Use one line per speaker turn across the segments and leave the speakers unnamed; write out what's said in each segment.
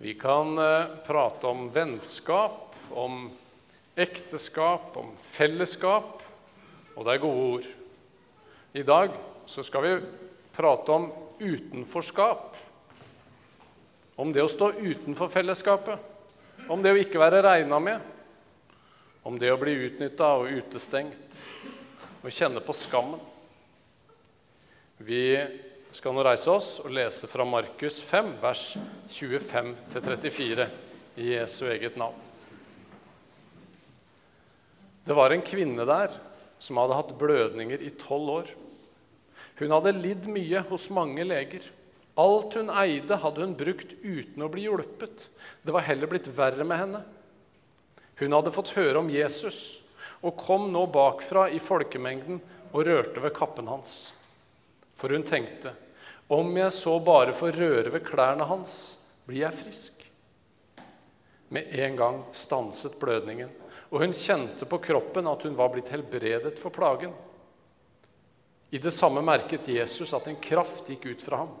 Vi kan eh, prate om vennskap, om ekteskap, om fellesskap, og det er gode ord. I dag så skal vi prate om utenforskap. Om det å stå utenfor fellesskapet. Om det å ikke være regna med. Om det å bli utnytta og utestengt. Og kjenne på skammen. Vi skal nå reise oss og lese fra Markus 5, vers 25-34 i Jesu eget navn. Det var en kvinne der som hadde hatt blødninger i tolv år. Hun hadde lidd mye hos mange leger. Alt hun eide, hadde hun brukt uten å bli hjulpet. Det var heller blitt verre med henne. Hun hadde fått høre om Jesus og kom nå bakfra i folkemengden og rørte ved kappen hans. For hun tenkte, om jeg så bare får røre ved klærne hans, blir jeg frisk. Med en gang stanset blødningen, og hun kjente på kroppen at hun var blitt helbredet for plagen. I det samme merket Jesus at en kraft gikk ut fra ham.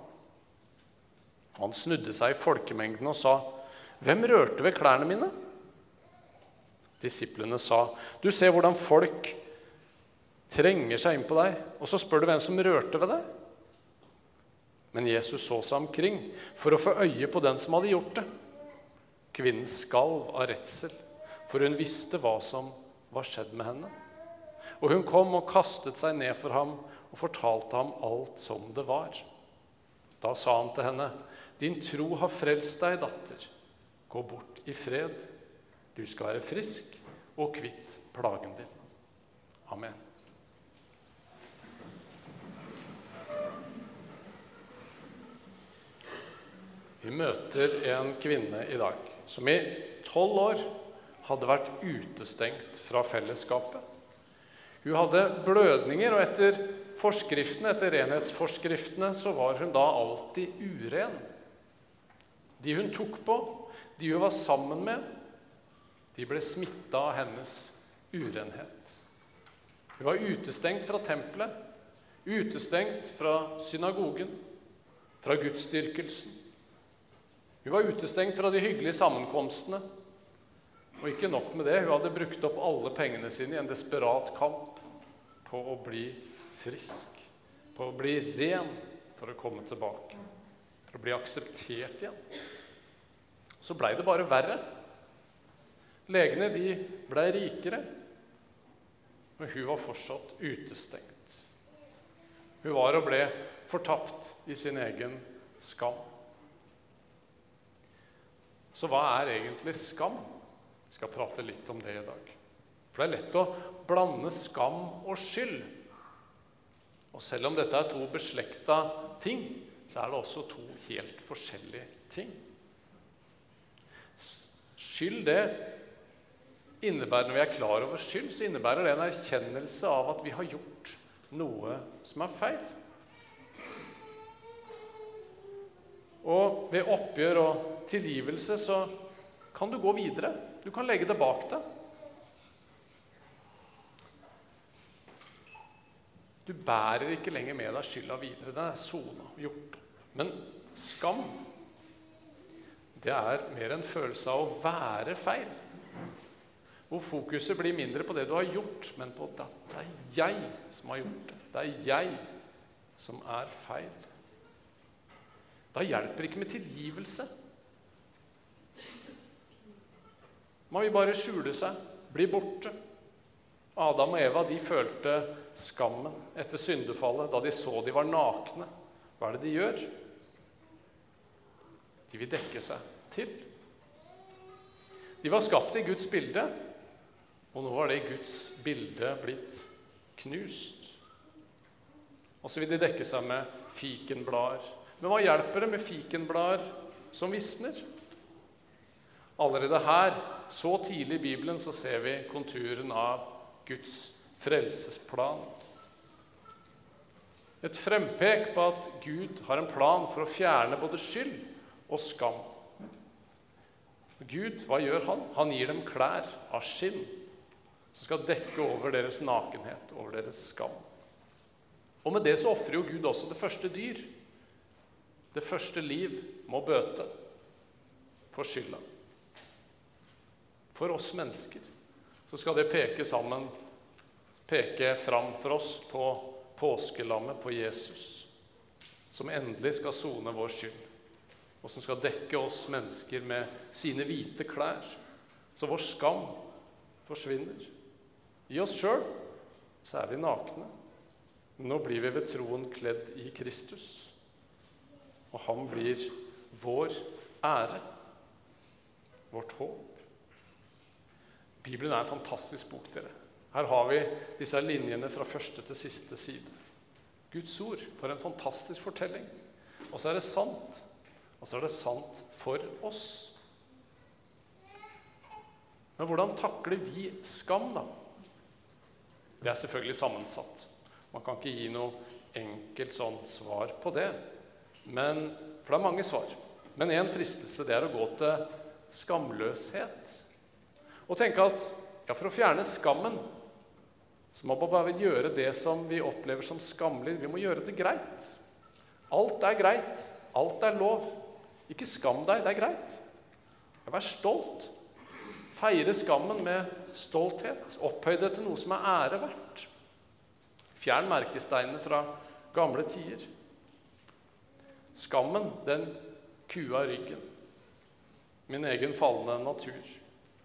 Han snudde seg i folkemengden og sa, 'Hvem rørte ved klærne mine?' Disiplene sa, 'Du ser hvordan folk trenger seg inn på deg, og så spør du hvem som rørte ved deg?' Men Jesus så seg omkring for å få øye på den som hadde gjort det. Kvinnen skalv av redsel, for hun visste hva som var skjedd med henne. Og hun kom og kastet seg ned for ham og fortalte ham alt som det var. Da sa han til henne, 'Din tro har frelst deg, datter. Gå bort i fred. Du skal være frisk og kvitt plagen din.' Amen. Vi møter en kvinne i dag som i tolv år hadde vært utestengt fra fellesskapet. Hun hadde blødninger, og etter forskriftene, etter renhetsforskriftene så var hun da alltid uren. De hun tok på, de hun var sammen med, de ble smitta av hennes urenhet. Hun var utestengt fra tempelet, utestengt fra synagogen, fra gudsdyrkelsen. Hun var utestengt fra de hyggelige sammenkomstene. Og ikke nok med det, hun hadde brukt opp alle pengene sine i en desperat kamp på å bli frisk, på å bli ren for å komme tilbake, for å bli akseptert igjen. Så blei det bare verre. Legene de blei rikere, men hun var fortsatt utestengt. Hun var og ble fortapt i sin egen skam. Så hva er egentlig skam? Vi skal prate litt om det i dag. For det er lett å blande skam og skyld. Og selv om dette er to beslekta ting, så er det også to helt forskjellige ting. Skyld, det innebærer Når vi er klar over skyld, så innebærer det en erkjennelse av at vi har gjort noe som er feil. Og ved oppgjør og tilgivelse så kan du gå videre. Du kan legge det bak deg. Du bærer ikke lenger med deg skylda videre. Den er sona, gjort. Men skam, det er mer en følelse av å være feil. Hvor fokuset blir mindre på det du har gjort, men på at det er jeg som har gjort det. Det er jeg som er feil. Da hjelper det ikke med tilgivelse. Man vil bare skjule seg, bli borte. Adam og Eva de følte skammen etter syndefallet da de så de var nakne. Hva er det de gjør? De vil dekke seg til. De var skapt i Guds bilde, og nå har det Guds bilde blitt knust. Og så vil de dekke seg med fikenblader. Men hva hjelper det med fikenblader som visner? Allerede her, så tidlig i Bibelen, så ser vi konturen av Guds frelsesplan. Et frempek på at Gud har en plan for å fjerne både skyld og skam. Gud, hva gjør han? Han gir dem klær av skinn som skal dekke over deres nakenhet, over deres skam. Og med det så ofrer jo Gud også det første dyr. Det første liv må bøte for skylda. For oss mennesker så skal det peke sammen, peke fram for oss på påskelammet, på Jesus, som endelig skal sone vår skyld, og som skal dekke oss mennesker med sine hvite klær, så vår skam forsvinner. I oss sjøl så er vi nakne. Men nå blir vi ved troen kledd i Kristus, og han blir vår ære, vårt håp. Bibelen er en fantastisk bok, dere. Her har vi disse linjene fra første til siste side. Guds ord. For en fantastisk fortelling. Og så er det sant. Og så er det sant for oss. Men hvordan takler vi skam, da? Det er selvfølgelig sammensatt. Man kan ikke gi noe enkelt sånn svar på det. Men, for det er mange svar. Men én fristelse det er å gå til skamløshet. Og tenke at ja, for å fjerne skammen så må man bare gjøre det som vi opplever som skammelig. Vi må gjøre det greit. Alt er greit. Alt er lov. Ikke skam deg, det er greit. Vær stolt. Feire skammen med stolthet. Opphøy det til noe som er ære verdt. Fjern merkesteinene fra gamle tider. Skammen, den kua ryggen. Min egen falne natur.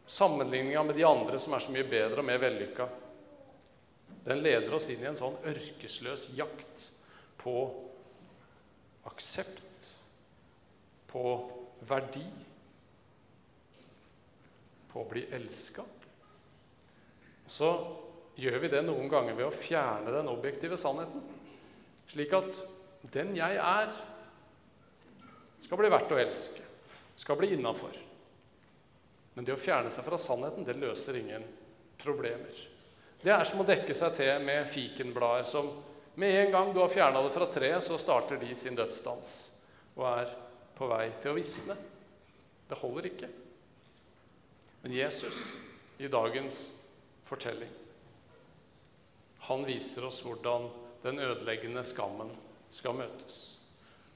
Sammenligninga med de andre som er så mye bedre og mer vellykka. Den leder oss inn i en sånn ørkesløs jakt på aksept, på verdi, på å bli elska. Så gjør vi det noen ganger ved å fjerne den objektive sannheten, slik at den jeg er, skal bli verdt å elske, skal bli innafor. Men det å fjerne seg fra sannheten, det løser ingen problemer. Det er som å dekke seg til med fikenblader som med en gang du har fjerna det fra treet, så starter de sin dødsdans og er på vei til å visne. Det holder ikke. Men Jesus, i dagens fortelling, han viser oss hvordan den ødeleggende skammen skal møtes.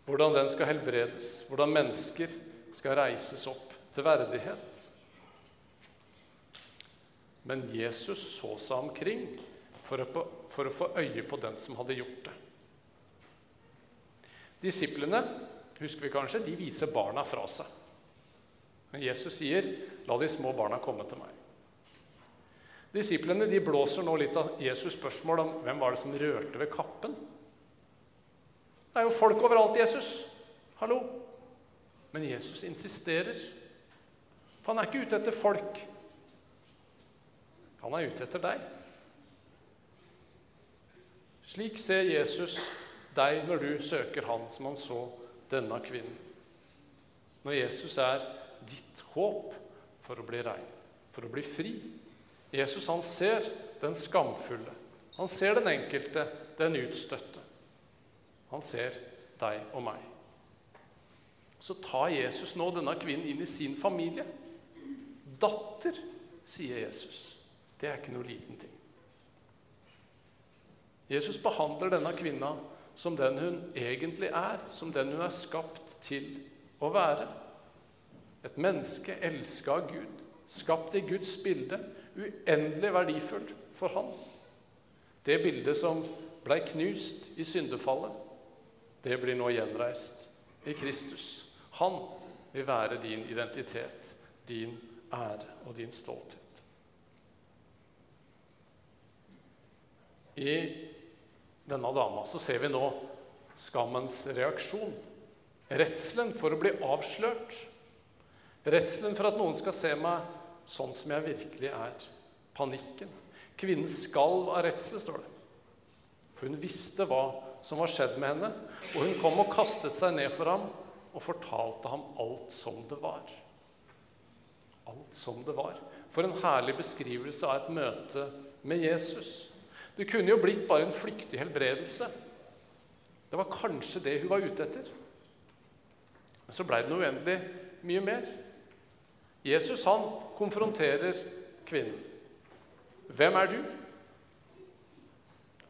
Hvordan den skal helbredes, hvordan mennesker skal reises opp til verdighet. Men Jesus så seg omkring for å, for å få øye på den som hadde gjort det. Disiplene husker vi kanskje, de viser barna fra seg. Men Jesus sier, 'La de små barna komme til meg'. Disiplene de blåser nå litt av Jesus' spørsmål om hvem var det som rørte ved kappen. Det er jo folk overalt, Jesus. Hallo? Men Jesus insisterer. For han er ikke ute etter folk. Han er ute etter deg. Slik ser Jesus deg når du søker Han som han så denne kvinnen. Når Jesus er ditt håp for å bli rein, for å bli fri. Jesus han ser den skamfulle. Han ser den enkelte, den utstøtte. Han ser deg og meg. Så tar Jesus nå denne kvinnen inn i sin familie. Datter, sier Jesus. Det er ikke noe liten ting. Jesus behandler denne kvinna som den hun egentlig er, som den hun er skapt til å være. Et menneske elska av Gud, skapt i Guds bilde, uendelig verdifullt for han. Det bildet som blei knust i syndefallet, det blir nå gjenreist i Kristus. Han vil være din identitet, din ære og din stolthet. I denne dama så ser vi nå skammens reaksjon. Redselen for å bli avslørt. Redselen for at noen skal se meg sånn som jeg virkelig er. Panikken. Kvinnen skalv av redsel, står det. For hun visste hva som var skjedd med henne, og hun kom og kastet seg ned for ham og fortalte ham alt som det var. Alt som det var. For en herlig beskrivelse av et møte med Jesus. Det kunne jo blitt bare en flyktig helbredelse. Det var kanskje det hun var ute etter. Men så blei det noe uendelig mye mer. Jesus han konfronterer kvinnen. Hvem er du?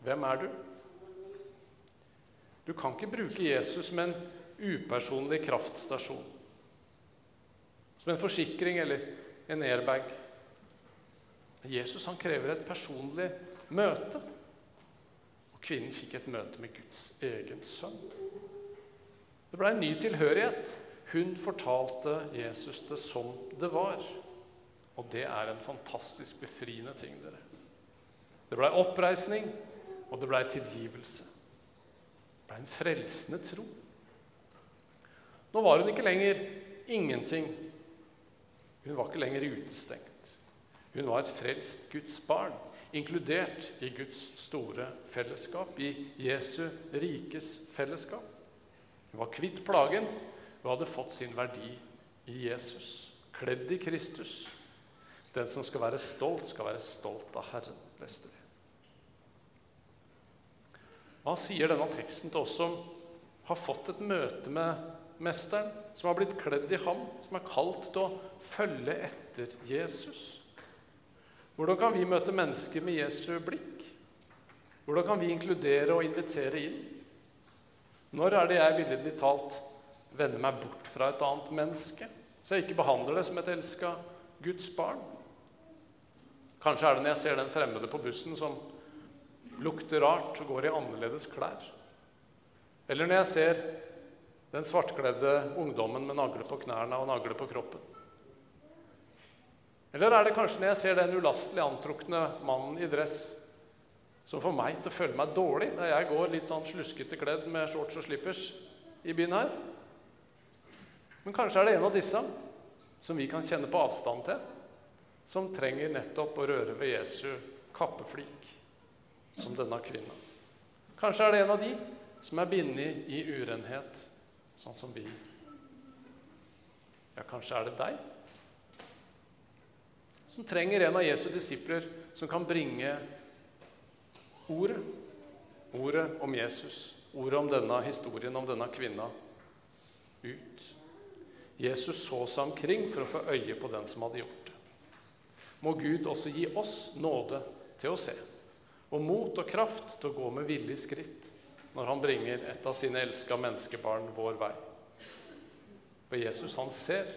Hvem er du? Du kan ikke bruke Jesus som en upersonlig kraftstasjon. som en forsikring eller en airbag. Jesus han krever et personlig møte. Og kvinnen fikk et møte med Guds egen sønn. Det ble en ny tilhørighet. Hun fortalte Jesus det som det var. Og det er en fantastisk befriende ting, dere. Det blei oppreisning, og det blei tilgivelse. Det blei en frelsende tro. Nå var hun ikke lenger ingenting. Hun var ikke lenger utestengt. Hun var et frelst Guds barn, inkludert i Guds store fellesskap, i Jesu rikes fellesskap. Hun var kvitt plagen. og hadde fått sin verdi i Jesus, kledd i Kristus. Den som skal være stolt, skal være stolt av Herren, leste vi. Hva sier denne teksten til oss som har fått et møte med Mesteren, som har blitt kledd i ham, som er kalt til å følge etter Jesus? Hvordan kan vi møte mennesker med Jesu blikk? Hvordan kan vi inkludere og invitere inn? Når er det jeg billedlig talt vender meg bort fra et annet menneske, så jeg ikke behandler det som et elska Guds barn? Kanskje er det når jeg ser den fremmede på bussen som lukter rart og går i annerledes klær. Eller når jeg ser den svartkledde ungdommen med nagle på knærne og nagle på kroppen. Eller er det kanskje når jeg ser den ulastelig antrukne mannen i dress som får meg til å føle meg dårlig når jeg går litt sånn sluskete kledd med shorts og slippers i byen her? Men kanskje er det en av disse som vi kan kjenne på avstand til, som trenger nettopp å røre ved Jesu kappeflik som denne kvinna. Kanskje er det en av de som er bindet i urenhet, sånn som vi. Ja, kanskje er det deg som trenger en av Jesu disipler som kan bringe ordet. Ordet om Jesus, ordet om denne historien om denne kvinna, ut. Jesus så seg omkring for å få øye på den som hadde gjort det. Må Gud også gi oss nåde til å se og mot og kraft til å gå med villig skritt når han bringer et av sine elska menneskebarn vår vei. For Jesus, han ser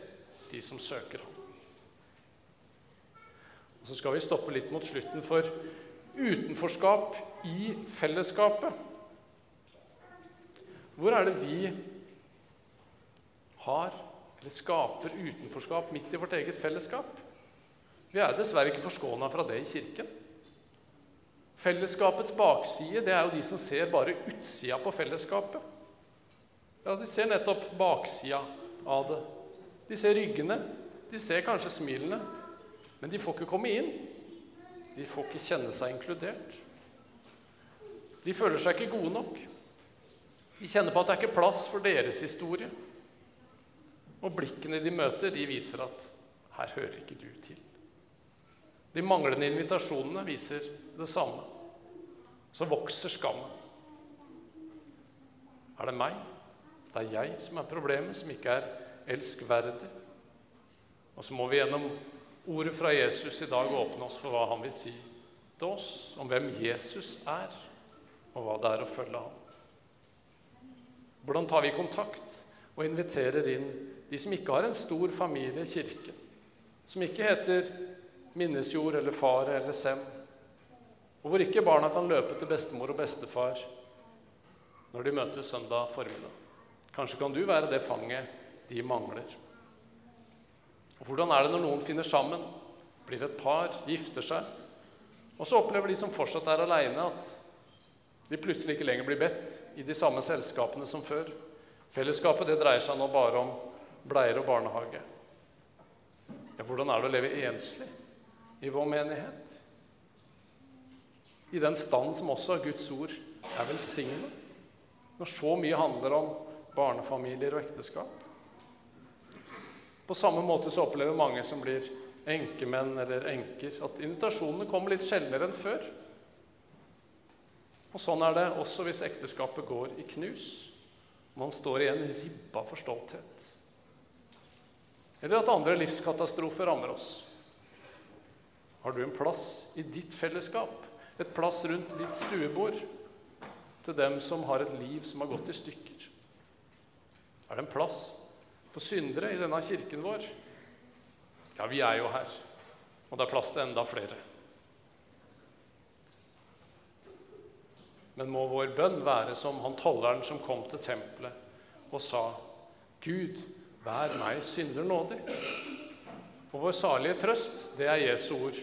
de som søker ham. Og Så skal vi stoppe litt mot slutten for utenforskap i fellesskapet. Hvor er det vi har eller skaper utenforskap midt i vårt eget fellesskap? Vi er dessverre ikke forskåna fra det i Kirken. Fellesskapets bakside det er jo de som ser bare utsida på fellesskapet. Ja, De ser nettopp baksida av det. De ser ryggene, de ser kanskje smilene, men de får ikke komme inn. De får ikke kjenne seg inkludert. De føler seg ikke gode nok. De kjenner på at det er ikke plass for deres historie. Og blikkene de møter, de viser at her hører ikke du til. De manglende invitasjonene viser det samme. Så vokser skammen. Er det meg? Det er jeg som er problemet, som ikke er elskverdig. Og så må vi gjennom ordet fra Jesus i dag åpne oss for hva han vil si til oss om hvem Jesus er, og hva det er å følge ham. Hvordan tar vi kontakt og inviterer inn de som ikke har en stor familie i kirken, som ikke heter Minnesjord eller Fare eller Sem, og hvor ikke barna kan løpe til bestemor og bestefar når de møtes søndag formiddag. Kanskje kan du være det fanget de mangler. Og Hvordan er det når noen finner sammen, blir et par, gifter seg, og så opplever de som fortsatt er aleine, at de plutselig ikke lenger blir bedt i de samme selskapene som før. Fellesskapet det dreier seg nå bare om bleier og barnehage. Ja, hvordan er det å leve enslig i vår menighet? i den stand som også av Guds ord er velsignet. Når så mye handler om barnefamilier og ekteskap. På samme måte så opplever mange som blir enkemenn eller enker, at invitasjonene kommer litt sjeldnere enn før. Og Sånn er det også hvis ekteskapet går i knus. Man står igjen ribba for stolthet. Eller at andre livskatastrofer rammer oss. Har du en plass i ditt fellesskap et plass rundt ditt stuebord til dem som har et liv som har gått i stykker? Er det en plass for syndere i denne kirken vår? Ja, vi er jo her, og det er plass til enda flere. Men må vår bønn være som han tolleren som kom til tempelet og sa, Gud, vær meg synder nådig. Og vår salige trøst, det er Jesu ord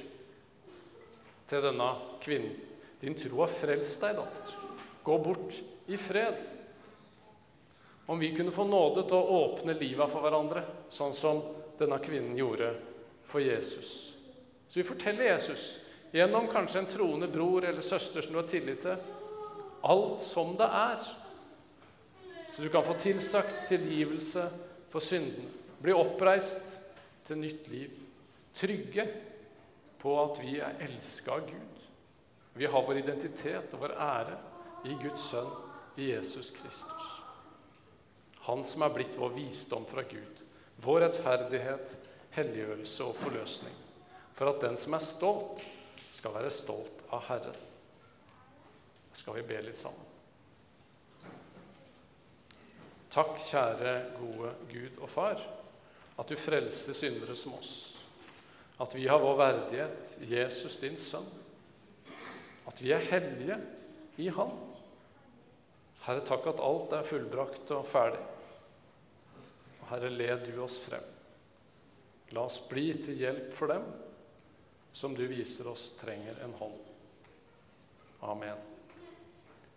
til denne kvinnen. Din tro har frelst deg, datter. Gå bort i fred. Om vi kunne få nåde til å åpne livet for hverandre, sånn som denne kvinnen gjorde for Jesus. Så vi forteller Jesus, gjennom kanskje en troende bror eller søster som du har tillit til, alt som det er. Så du kan få tilsagt tilgivelse for syndene. Bli oppreist til nytt liv. Trygge på at vi er elska av Gud. Vi har vår identitet og vår ære i Guds sønn, i Jesus Kristus. Han som er blitt vår visdom fra Gud, vår rettferdighet, helliggjørelse og forløsning. For at den som er stolt, skal være stolt av Herren. skal vi be litt sammen. Takk, kjære, gode Gud og Far, at du frelser syndere som oss. At vi har vår verdighet Jesus, din sønn. At vi er hellige i Han. Herre, takk at alt er fullbrakt og ferdig. Herre, led du oss frem. La oss bli til hjelp for dem som du viser oss trenger en hånd. Amen.